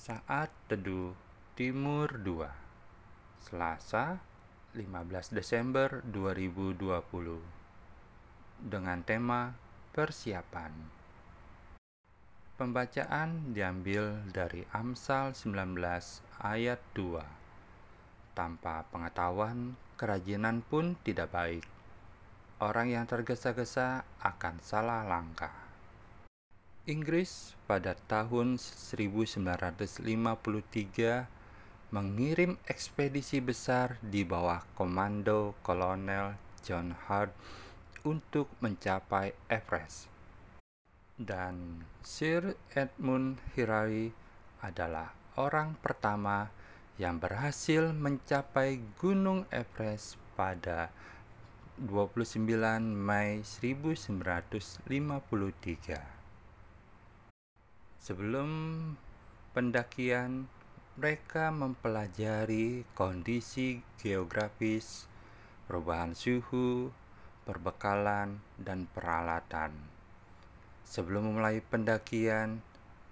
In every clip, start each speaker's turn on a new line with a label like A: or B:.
A: Saat Teduh Timur 2 Selasa 15 Desember 2020 Dengan tema Persiapan. Pembacaan diambil dari Amsal 19 ayat 2 Tanpa pengetahuan, kerajinan pun tidak baik. Orang yang tergesa-gesa akan salah langkah Inggris pada tahun 1953 mengirim ekspedisi besar di bawah komando Kolonel John Hart untuk mencapai Everest. Dan Sir Edmund Hillary adalah orang pertama yang berhasil mencapai Gunung Everest pada 29 Mei 1953. Sebelum pendakian, mereka mempelajari kondisi geografis, perubahan suhu, perbekalan, dan peralatan. Sebelum memulai pendakian,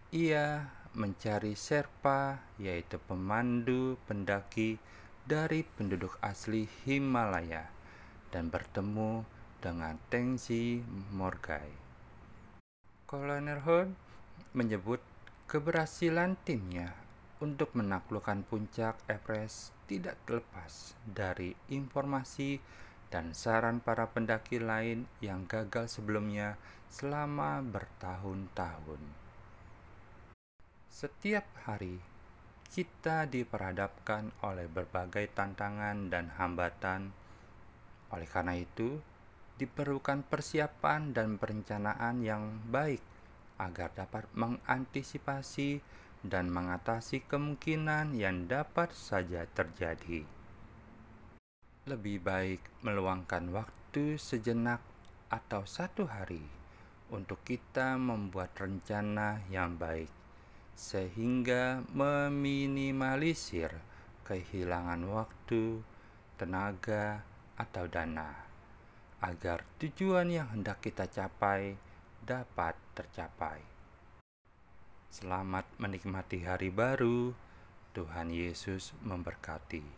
A: ia mencari serpa, yaitu pemandu pendaki dari penduduk asli Himalaya, dan bertemu dengan Tengzi Morgai. Kolonel Hood menyebut keberhasilan timnya untuk menaklukkan puncak Everest tidak terlepas dari informasi dan saran para pendaki lain yang gagal sebelumnya selama bertahun-tahun. Setiap hari, kita diperhadapkan oleh berbagai tantangan dan hambatan. Oleh karena itu, diperlukan persiapan dan perencanaan yang baik agar dapat mengantisipasi dan mengatasi kemungkinan yang dapat saja terjadi. Lebih baik meluangkan waktu sejenak atau satu hari untuk kita membuat rencana yang baik, sehingga meminimalisir kehilangan waktu, tenaga, atau dana, agar tujuan yang hendak kita capai dapat tercapai. Selamat menikmati hari baru. Tuhan Yesus memberkati.